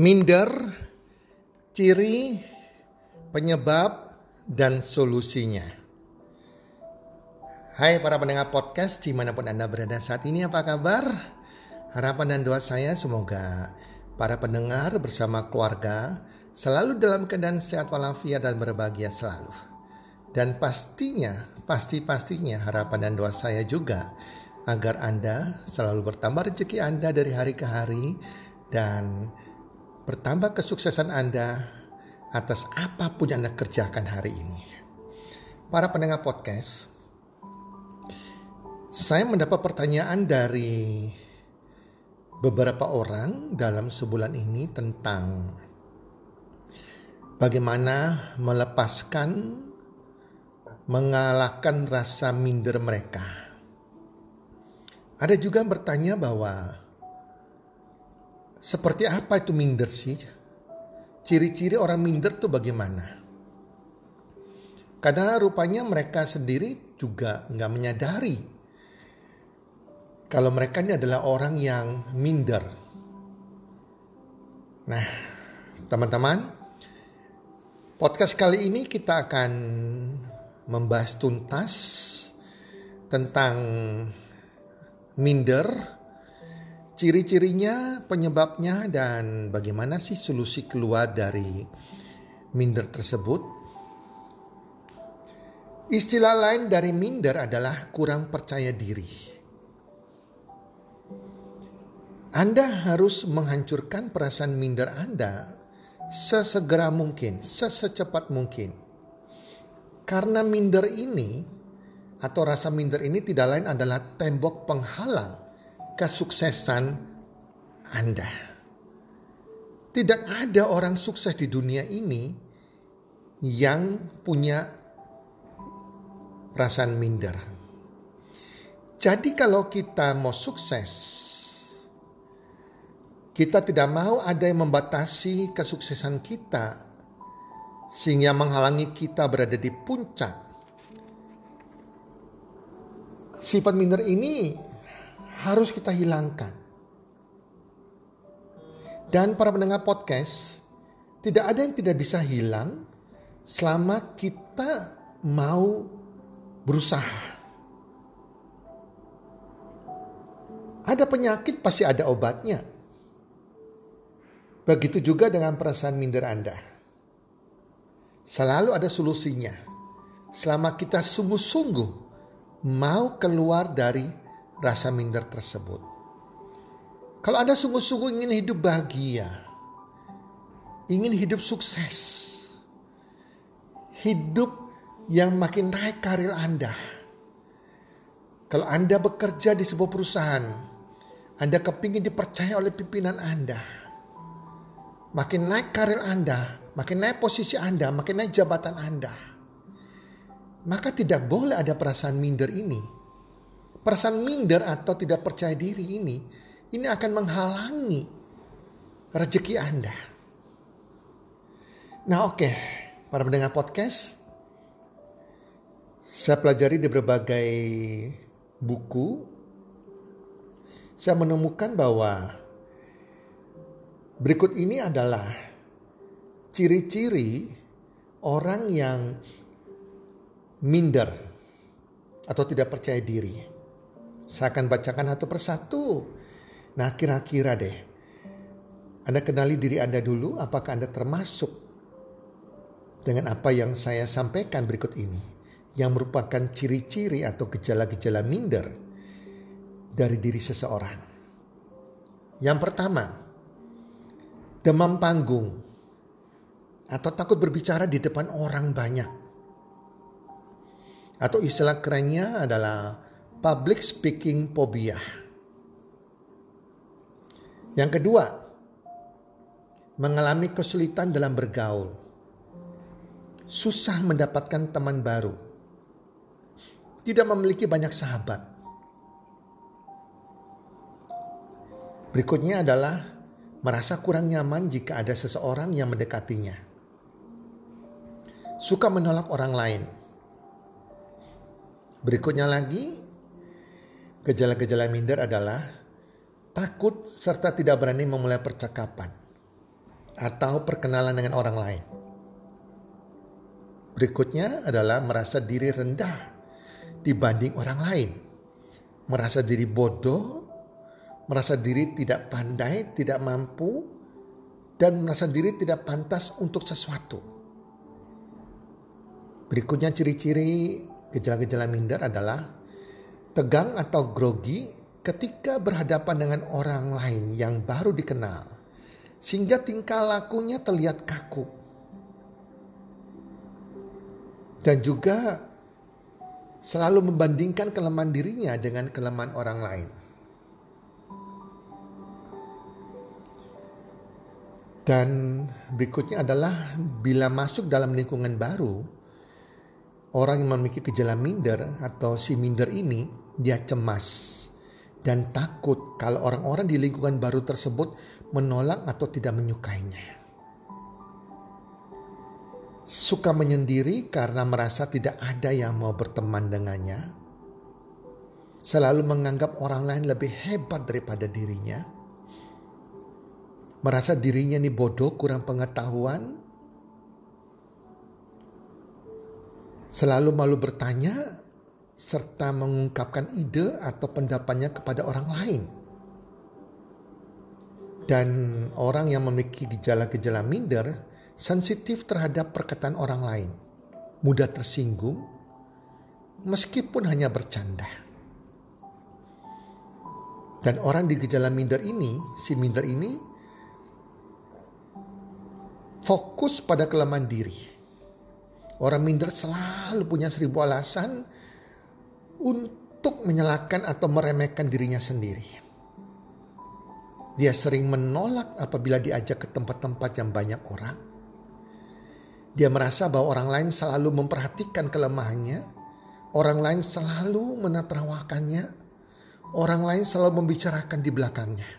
Minder, ciri, penyebab, dan solusinya. Hai para pendengar podcast di mana pun Anda berada saat ini apa kabar? Harapan dan doa saya semoga para pendengar bersama keluarga selalu dalam keadaan sehat walafiat dan berbahagia selalu. Dan pastinya, pasti-pastinya harapan dan doa saya juga agar Anda selalu bertambah rezeki Anda dari hari ke hari dan bertambah kesuksesan Anda atas apa pun yang Anda kerjakan hari ini. Para pendengar podcast, saya mendapat pertanyaan dari beberapa orang dalam sebulan ini tentang bagaimana melepaskan mengalahkan rasa minder mereka. Ada juga yang bertanya bahwa seperti apa itu minder sih? Ciri-ciri orang minder tuh bagaimana? Karena rupanya mereka sendiri juga nggak menyadari kalau mereka ini adalah orang yang minder. Nah, teman-teman, podcast kali ini kita akan membahas tuntas tentang minder, ciri-cirinya, penyebabnya, dan bagaimana sih solusi keluar dari minder tersebut. Istilah lain dari minder adalah kurang percaya diri. Anda harus menghancurkan perasaan minder Anda sesegera mungkin, sesecepat mungkin. Karena minder ini atau rasa minder ini tidak lain adalah tembok penghalang kesuksesan Anda. Tidak ada orang sukses di dunia ini yang punya perasaan minder. Jadi kalau kita mau sukses, kita tidak mau ada yang membatasi kesuksesan kita sehingga menghalangi kita berada di puncak. Sifat minder ini harus kita hilangkan. Dan para pendengar podcast, tidak ada yang tidak bisa hilang selama kita mau berusaha. Ada penyakit pasti ada obatnya. Begitu juga dengan perasaan minder Anda. Selalu ada solusinya. Selama kita sungguh-sungguh mau keluar dari rasa minder tersebut. Kalau Anda sungguh-sungguh ingin hidup bahagia, ingin hidup sukses, hidup yang makin naik karir Anda. Kalau Anda bekerja di sebuah perusahaan, Anda kepingin dipercaya oleh pimpinan Anda. Makin naik karir Anda, makin naik posisi Anda, makin naik jabatan Anda. Maka tidak boleh ada perasaan minder ini Perasaan minder atau tidak percaya diri ini, ini akan menghalangi rezeki Anda. Nah oke, okay. para pendengar podcast, saya pelajari di berbagai buku, saya menemukan bahwa berikut ini adalah ciri-ciri orang yang minder atau tidak percaya diri. Saya akan bacakan satu persatu. Nah kira-kira deh. Anda kenali diri Anda dulu apakah Anda termasuk dengan apa yang saya sampaikan berikut ini. Yang merupakan ciri-ciri atau gejala-gejala minder dari diri seseorang. Yang pertama, demam panggung atau takut berbicara di depan orang banyak. Atau istilah kerennya adalah public speaking phobia. Yang kedua, mengalami kesulitan dalam bergaul. Susah mendapatkan teman baru. Tidak memiliki banyak sahabat. Berikutnya adalah merasa kurang nyaman jika ada seseorang yang mendekatinya. Suka menolak orang lain. Berikutnya lagi, Gejala-gejala minder adalah takut serta tidak berani memulai percakapan. atau perkenalan dengan orang lain. Berikutnya adalah merasa diri rendah dibanding orang lain. Merasa diri bodoh, merasa diri tidak pandai, tidak mampu, dan merasa diri tidak pantas untuk sesuatu. Berikutnya ciri-ciri gejala-gejala minder adalah tegang atau grogi ketika berhadapan dengan orang lain yang baru dikenal, sehingga tingkah lakunya terlihat kaku. Dan juga selalu membandingkan kelemahan dirinya dengan kelemahan orang lain. Dan berikutnya adalah bila masuk dalam lingkungan baru, orang yang memiliki gejala minder atau si minder ini dia cemas dan takut kalau orang-orang di lingkungan baru tersebut menolak atau tidak menyukainya. Suka menyendiri karena merasa tidak ada yang mau berteman dengannya. Selalu menganggap orang lain lebih hebat daripada dirinya. Merasa dirinya ini bodoh, kurang pengetahuan. Selalu malu bertanya serta mengungkapkan ide atau pendapatnya kepada orang lain. Dan orang yang memiliki gejala-gejala minder sensitif terhadap perkataan orang lain, mudah tersinggung meskipun hanya bercanda. Dan orang di gejala minder ini, si minder ini fokus pada kelemahan diri. Orang minder selalu punya seribu alasan untuk menyalahkan atau meremehkan dirinya sendiri. Dia sering menolak apabila diajak ke tempat-tempat yang banyak orang. Dia merasa bahwa orang lain selalu memperhatikan kelemahannya, orang lain selalu menertawakannya, orang lain selalu membicarakan di belakangnya.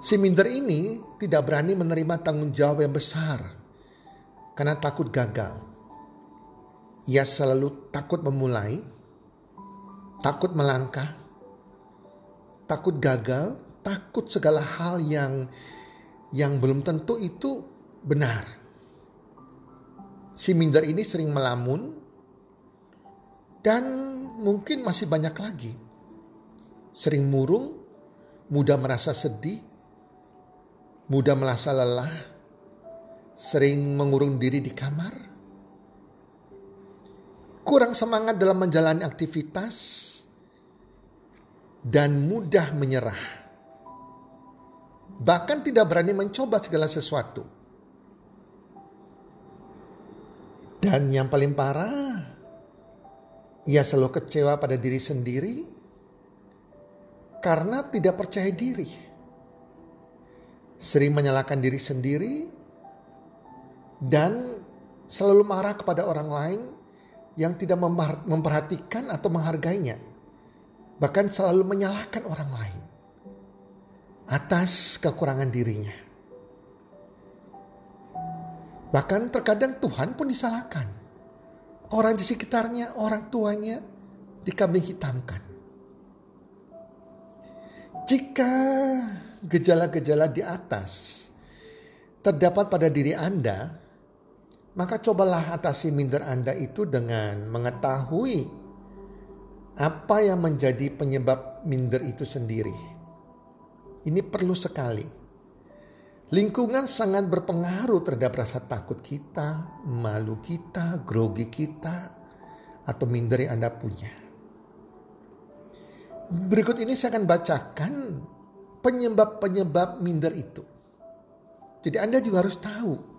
Si minder ini tidak berani menerima tanggung jawab yang besar karena takut gagal. Ia selalu takut memulai, takut melangkah, takut gagal, takut segala hal yang yang belum tentu itu benar. Si minder ini sering melamun dan mungkin masih banyak lagi. Sering murung, mudah merasa sedih, mudah merasa lelah, sering mengurung diri di kamar, kurang semangat dalam menjalani aktivitas, dan mudah menyerah. Bahkan tidak berani mencoba segala sesuatu. Dan yang paling parah, ia selalu kecewa pada diri sendiri karena tidak percaya diri. Sering menyalahkan diri sendiri dan selalu marah kepada orang lain yang tidak memperhatikan atau menghargainya, bahkan selalu menyalahkan orang lain atas kekurangan dirinya. Bahkan terkadang Tuhan pun disalahkan. Orang di sekitarnya, orang tuanya dikambing hitamkan. Jika gejala-gejala di atas terdapat pada diri Anda, maka cobalah atasi minder Anda itu dengan mengetahui apa yang menjadi penyebab minder itu sendiri. Ini perlu sekali. Lingkungan sangat berpengaruh terhadap rasa takut kita, malu kita, grogi kita, atau minder yang Anda punya. Berikut ini saya akan bacakan penyebab-penyebab minder itu. Jadi Anda juga harus tahu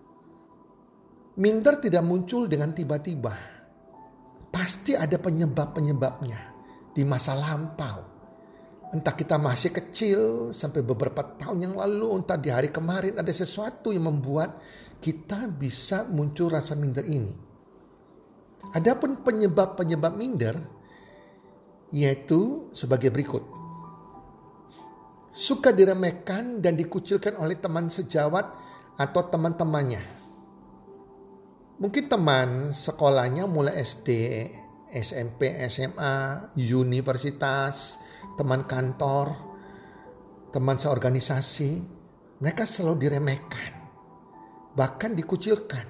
Minder tidak muncul dengan tiba-tiba. Pasti ada penyebab-penyebabnya di masa lampau. Entah kita masih kecil sampai beberapa tahun yang lalu, entah di hari kemarin ada sesuatu yang membuat kita bisa muncul rasa minder ini. Adapun penyebab-penyebab minder yaitu sebagai berikut. Suka diremehkan dan dikucilkan oleh teman sejawat atau teman-temannya Mungkin teman sekolahnya mulai SD, SMP, SMA, universitas, teman kantor, teman seorganisasi, Mereka selalu diremehkan, bahkan dikucilkan.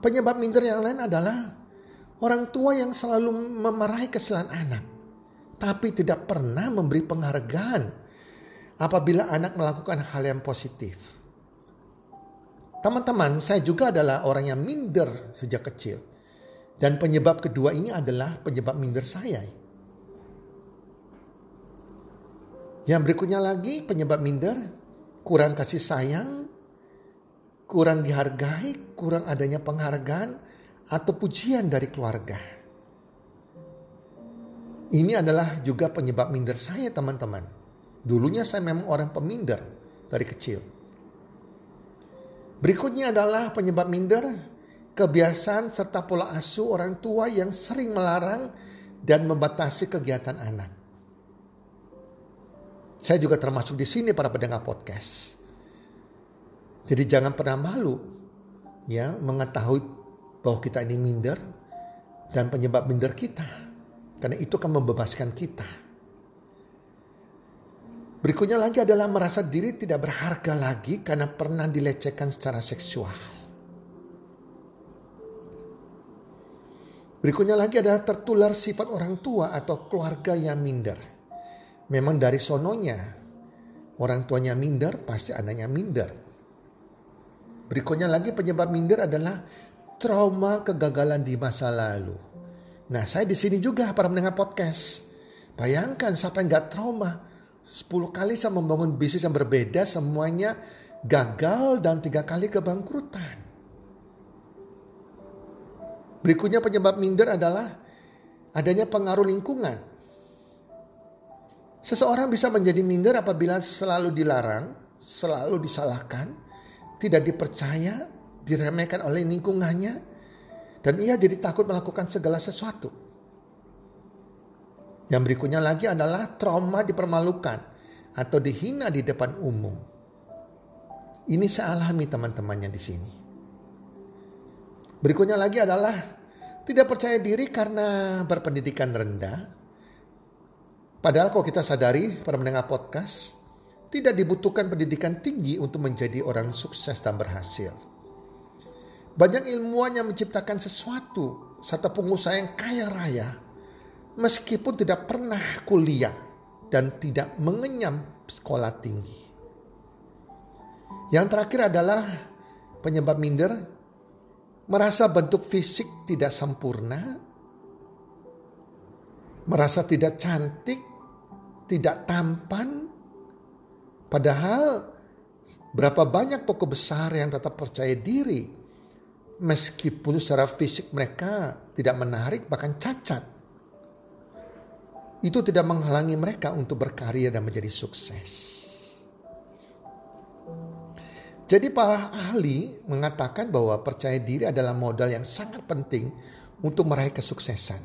Penyebab minder yang lain adalah orang tua yang selalu memarahi kesalahan anak, tapi tidak pernah memberi penghargaan apabila anak melakukan hal yang positif. Teman-teman, saya juga adalah orang yang minder sejak kecil. Dan penyebab kedua ini adalah penyebab minder saya. Yang berikutnya lagi penyebab minder, kurang kasih sayang, kurang dihargai, kurang adanya penghargaan atau pujian dari keluarga. Ini adalah juga penyebab minder saya teman-teman. Dulunya saya memang orang peminder dari kecil. Berikutnya adalah penyebab minder, kebiasaan serta pola asuh orang tua yang sering melarang dan membatasi kegiatan anak. Saya juga termasuk di sini para pendengar podcast. Jadi jangan pernah malu ya mengetahui bahwa kita ini minder dan penyebab minder kita. Karena itu akan membebaskan kita. Berikutnya lagi adalah merasa diri tidak berharga lagi karena pernah dilecehkan secara seksual. Berikutnya lagi adalah tertular sifat orang tua atau keluarga yang minder. Memang dari sononya, orang tuanya minder, pasti anaknya minder. Berikutnya lagi penyebab minder adalah trauma kegagalan di masa lalu. Nah saya di sini juga para mendengar podcast. Bayangkan siapa yang gak trauma 10 kali saya membangun bisnis yang berbeda semuanya gagal dan tiga kali kebangkrutan. Berikutnya penyebab minder adalah adanya pengaruh lingkungan. Seseorang bisa menjadi minder apabila selalu dilarang, selalu disalahkan, tidak dipercaya, diremehkan oleh lingkungannya, dan ia jadi takut melakukan segala sesuatu. Yang berikutnya lagi adalah trauma dipermalukan atau dihina di depan umum. Ini saya alami teman-temannya di sini. Berikutnya lagi adalah tidak percaya diri karena berpendidikan rendah. Padahal kalau kita sadari pada mendengar podcast, tidak dibutuhkan pendidikan tinggi untuk menjadi orang sukses dan berhasil. Banyak ilmuwan yang menciptakan sesuatu serta pengusaha yang kaya raya meskipun tidak pernah kuliah dan tidak mengenyam sekolah tinggi. Yang terakhir adalah penyebab minder, merasa bentuk fisik tidak sempurna, merasa tidak cantik, tidak tampan, padahal berapa banyak tokoh besar yang tetap percaya diri meskipun secara fisik mereka tidak menarik bahkan cacat itu tidak menghalangi mereka untuk berkarya dan menjadi sukses. Jadi para ahli mengatakan bahwa percaya diri adalah modal yang sangat penting untuk meraih kesuksesan.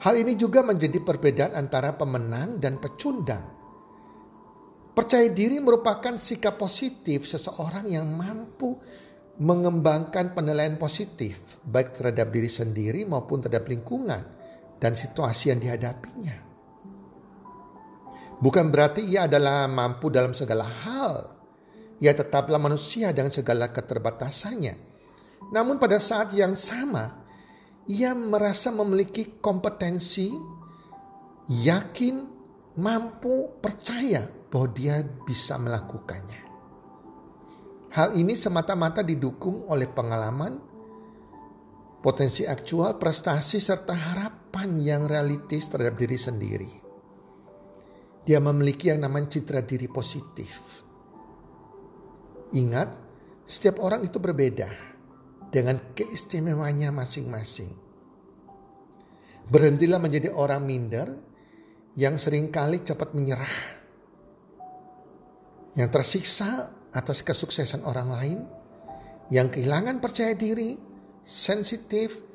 Hal ini juga menjadi perbedaan antara pemenang dan pecundang. Percaya diri merupakan sikap positif seseorang yang mampu mengembangkan penilaian positif baik terhadap diri sendiri maupun terhadap lingkungan dan situasi yang dihadapinya. Bukan berarti ia adalah mampu dalam segala hal. Ia tetaplah manusia dengan segala keterbatasannya. Namun pada saat yang sama, ia merasa memiliki kompetensi, yakin, mampu, percaya bahwa dia bisa melakukannya. Hal ini semata-mata didukung oleh pengalaman, potensi aktual, prestasi, serta harapan yang realistis terhadap diri sendiri. Dia memiliki yang namanya citra diri positif. Ingat, setiap orang itu berbeda dengan keistimewaannya masing-masing. Berhentilah menjadi orang minder yang sering kali cepat menyerah. Yang tersiksa atas kesuksesan orang lain, yang kehilangan percaya diri, sensitif,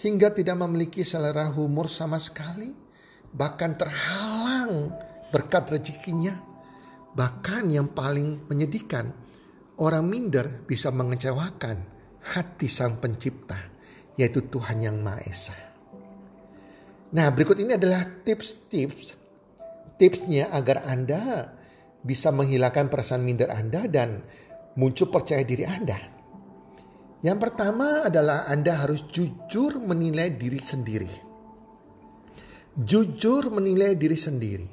hingga tidak memiliki selera humor sama sekali, bahkan terhalang berkat rezekinya. Bahkan yang paling menyedihkan, orang minder bisa mengecewakan hati sang pencipta, yaitu Tuhan yang Maha Esa. Nah berikut ini adalah tips-tips tipsnya agar Anda bisa menghilangkan perasaan minder Anda dan muncul percaya diri Anda. Yang pertama adalah Anda harus jujur menilai diri sendiri. Jujur menilai diri sendiri.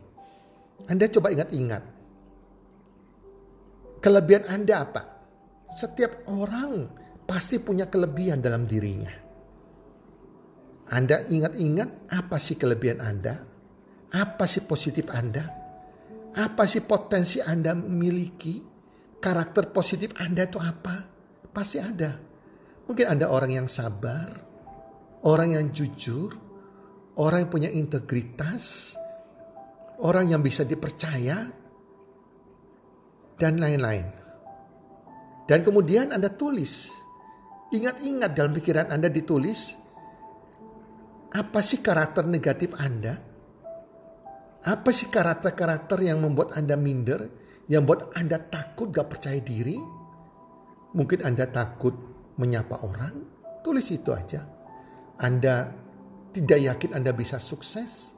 Anda coba ingat-ingat. Kelebihan Anda apa? Setiap orang pasti punya kelebihan dalam dirinya. Anda ingat-ingat apa sih kelebihan Anda? Apa sih positif Anda? Apa sih potensi Anda miliki? Karakter positif Anda itu apa? Pasti ada. Mungkin Anda orang yang sabar, orang yang jujur, orang yang punya integritas, orang yang bisa dipercaya, dan lain-lain. Dan kemudian Anda tulis. Ingat-ingat dalam pikiran Anda ditulis, apa sih karakter negatif Anda? Apa sih karakter-karakter yang membuat Anda minder? Yang membuat Anda takut gak percaya diri? Mungkin Anda takut menyapa orang? Tulis itu aja. Anda tidak yakin Anda bisa sukses?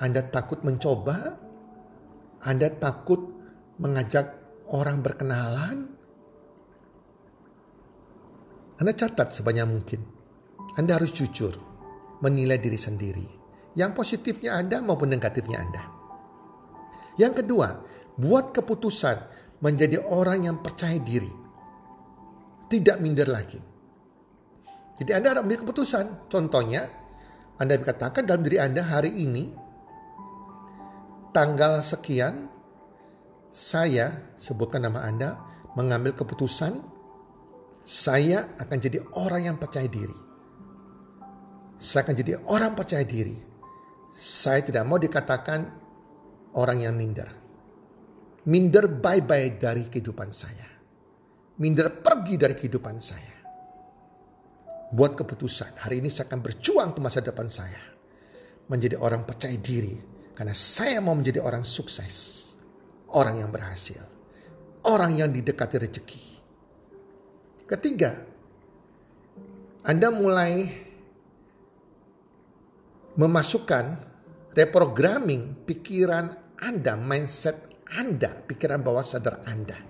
Anda takut mencoba? Anda takut mengajak orang berkenalan? Anda catat sebanyak mungkin. Anda harus jujur menilai diri sendiri. Yang positifnya Anda maupun negatifnya Anda. Yang kedua, buat keputusan menjadi orang yang percaya diri. Tidak minder lagi. Jadi Anda harus ambil keputusan. Contohnya, Anda katakan dalam diri Anda hari ini, tanggal sekian, saya, sebutkan nama Anda, mengambil keputusan, saya akan jadi orang yang percaya diri saya akan jadi orang percaya diri. Saya tidak mau dikatakan orang yang minder. Minder bye-bye dari kehidupan saya. Minder pergi dari kehidupan saya. Buat keputusan, hari ini saya akan berjuang ke masa depan saya. Menjadi orang percaya diri. Karena saya mau menjadi orang sukses. Orang yang berhasil. Orang yang didekati rezeki. Ketiga, Anda mulai memasukkan reprogramming pikiran Anda, mindset Anda, pikiran bawah sadar Anda.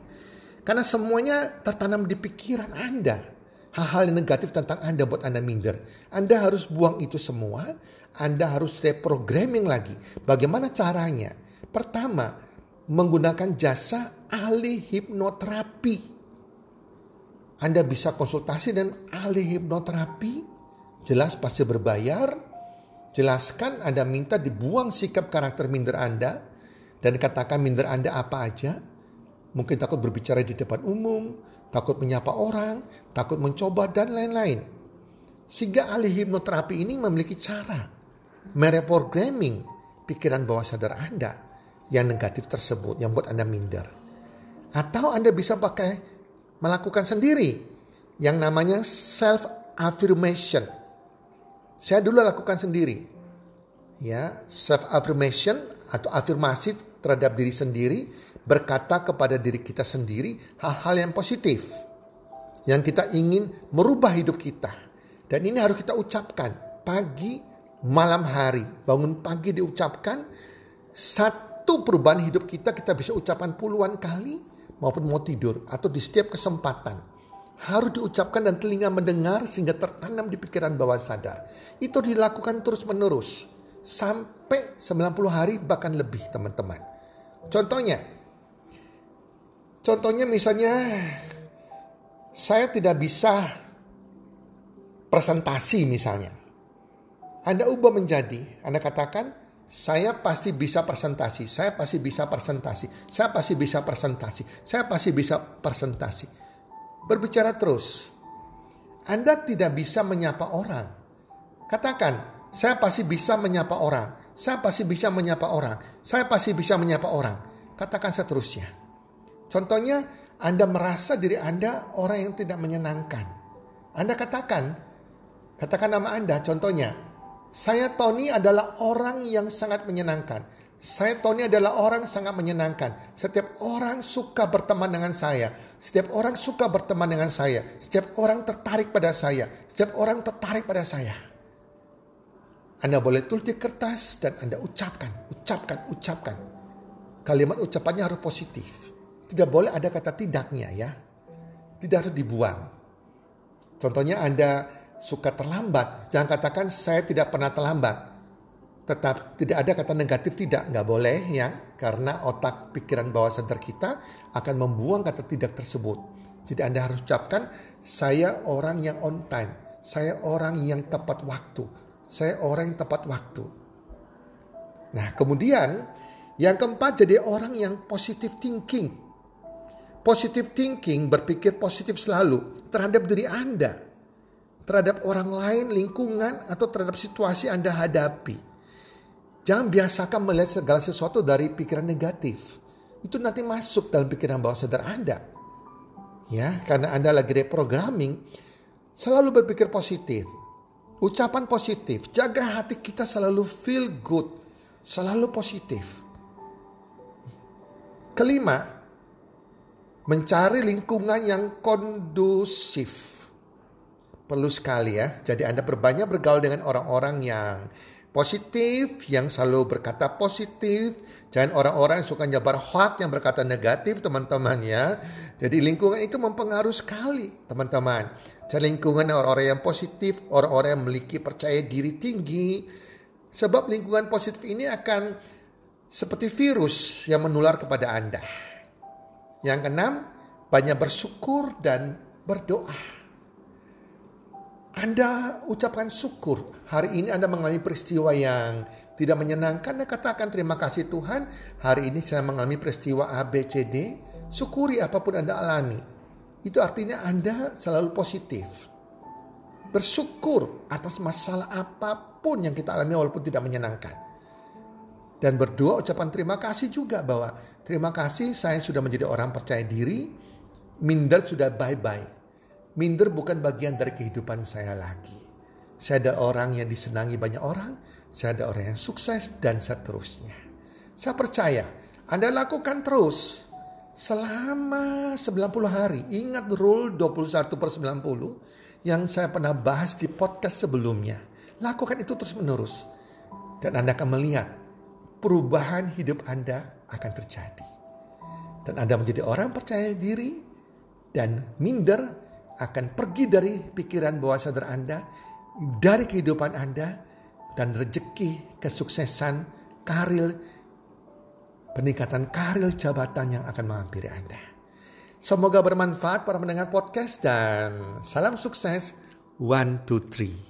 Karena semuanya tertanam di pikiran Anda. Hal-hal yang negatif tentang Anda buat Anda minder. Anda harus buang itu semua. Anda harus reprogramming lagi. Bagaimana caranya? Pertama, menggunakan jasa ahli hipnoterapi. Anda bisa konsultasi dengan ahli hipnoterapi. Jelas pasti berbayar Jelaskan Anda minta dibuang sikap karakter minder Anda dan katakan minder Anda apa aja. Mungkin takut berbicara di depan umum, takut menyapa orang, takut mencoba dan lain-lain. Sehingga ahli hipnoterapi ini memiliki cara mereprogramming pikiran bawah sadar Anda yang negatif tersebut yang buat Anda minder. Atau Anda bisa pakai melakukan sendiri yang namanya self affirmation saya dulu lakukan sendiri. Ya, self affirmation atau afirmasi terhadap diri sendiri berkata kepada diri kita sendiri hal-hal yang positif yang kita ingin merubah hidup kita. Dan ini harus kita ucapkan pagi, malam hari. Bangun pagi diucapkan satu perubahan hidup kita kita bisa ucapkan puluhan kali maupun mau tidur atau di setiap kesempatan harus diucapkan dan telinga mendengar sehingga tertanam di pikiran bawah sadar. Itu dilakukan terus menerus sampai 90 hari bahkan lebih teman-teman. Contohnya, contohnya misalnya saya tidak bisa presentasi misalnya. Anda ubah menjadi, Anda katakan saya pasti bisa presentasi, saya pasti bisa presentasi, saya pasti bisa presentasi, saya pasti bisa presentasi berbicara terus. Anda tidak bisa menyapa orang. Katakan, saya pasti bisa menyapa orang. Saya pasti bisa menyapa orang. Saya pasti bisa menyapa orang. Katakan seterusnya. Contohnya, Anda merasa diri Anda orang yang tidak menyenangkan. Anda katakan, katakan nama Anda, contohnya, saya Tony adalah orang yang sangat menyenangkan. Saya Tony adalah orang sangat menyenangkan. Setiap orang suka berteman dengan saya. Setiap orang suka berteman dengan saya. Setiap orang tertarik pada saya. Setiap orang tertarik pada saya. Anda boleh tulis di kertas dan Anda ucapkan, ucapkan, ucapkan. Kalimat ucapannya harus positif. Tidak boleh ada kata tidaknya ya. Tidak harus dibuang. Contohnya Anda suka terlambat. Jangan katakan saya tidak pernah terlambat. Tetap tidak ada kata negatif tidak. Nggak boleh ya. Karena otak pikiran bawah sadar kita akan membuang kata tidak tersebut. Jadi Anda harus ucapkan saya orang yang on time. Saya orang yang tepat waktu saya orang yang tepat waktu. Nah kemudian yang keempat jadi orang yang positive thinking. Positive thinking berpikir positif selalu terhadap diri Anda. Terhadap orang lain, lingkungan, atau terhadap situasi Anda hadapi. Jangan biasakan melihat segala sesuatu dari pikiran negatif. Itu nanti masuk dalam pikiran bawah sadar Anda. Ya, karena Anda lagi reprogramming, selalu berpikir positif ucapan positif. Jaga hati kita selalu feel good, selalu positif. Kelima, mencari lingkungan yang kondusif. Perlu sekali ya. Jadi Anda berbanyak bergaul dengan orang-orang yang positif, yang selalu berkata positif. Jangan orang-orang yang suka nyebar hoax yang berkata negatif teman-teman ya. Jadi lingkungan itu mempengaruhi sekali teman-teman. Cari lingkungan orang-orang yang positif, orang-orang yang memiliki percaya diri tinggi. Sebab lingkungan positif ini akan seperti virus yang menular kepada Anda. Yang keenam, banyak bersyukur dan berdoa. Anda ucapkan syukur. Hari ini Anda mengalami peristiwa yang tidak menyenangkan. Anda katakan terima kasih Tuhan. Hari ini saya mengalami peristiwa A, B, C, D. Syukuri apa pun Anda alami. Itu artinya Anda selalu positif. Bersyukur atas masalah apa pun yang kita alami walaupun tidak menyenangkan. Dan berdoa ucapan terima kasih juga bahwa terima kasih saya sudah menjadi orang percaya diri. Minder sudah bye-bye. Minder bukan bagian dari kehidupan saya lagi. Saya ada orang yang disenangi banyak orang. Saya ada orang yang sukses dan seterusnya. Saya percaya Anda lakukan terus selama 90 hari. Ingat rule 21 per 90 yang saya pernah bahas di podcast sebelumnya. Lakukan itu terus menerus. Dan Anda akan melihat perubahan hidup Anda akan terjadi. Dan Anda menjadi orang percaya diri dan minder akan pergi dari pikiran bawah sadar Anda, dari kehidupan Anda, dan rezeki, kesuksesan, karir, peningkatan karir jabatan yang akan menghampiri Anda. Semoga bermanfaat para mendengar podcast dan salam sukses. One, two, three.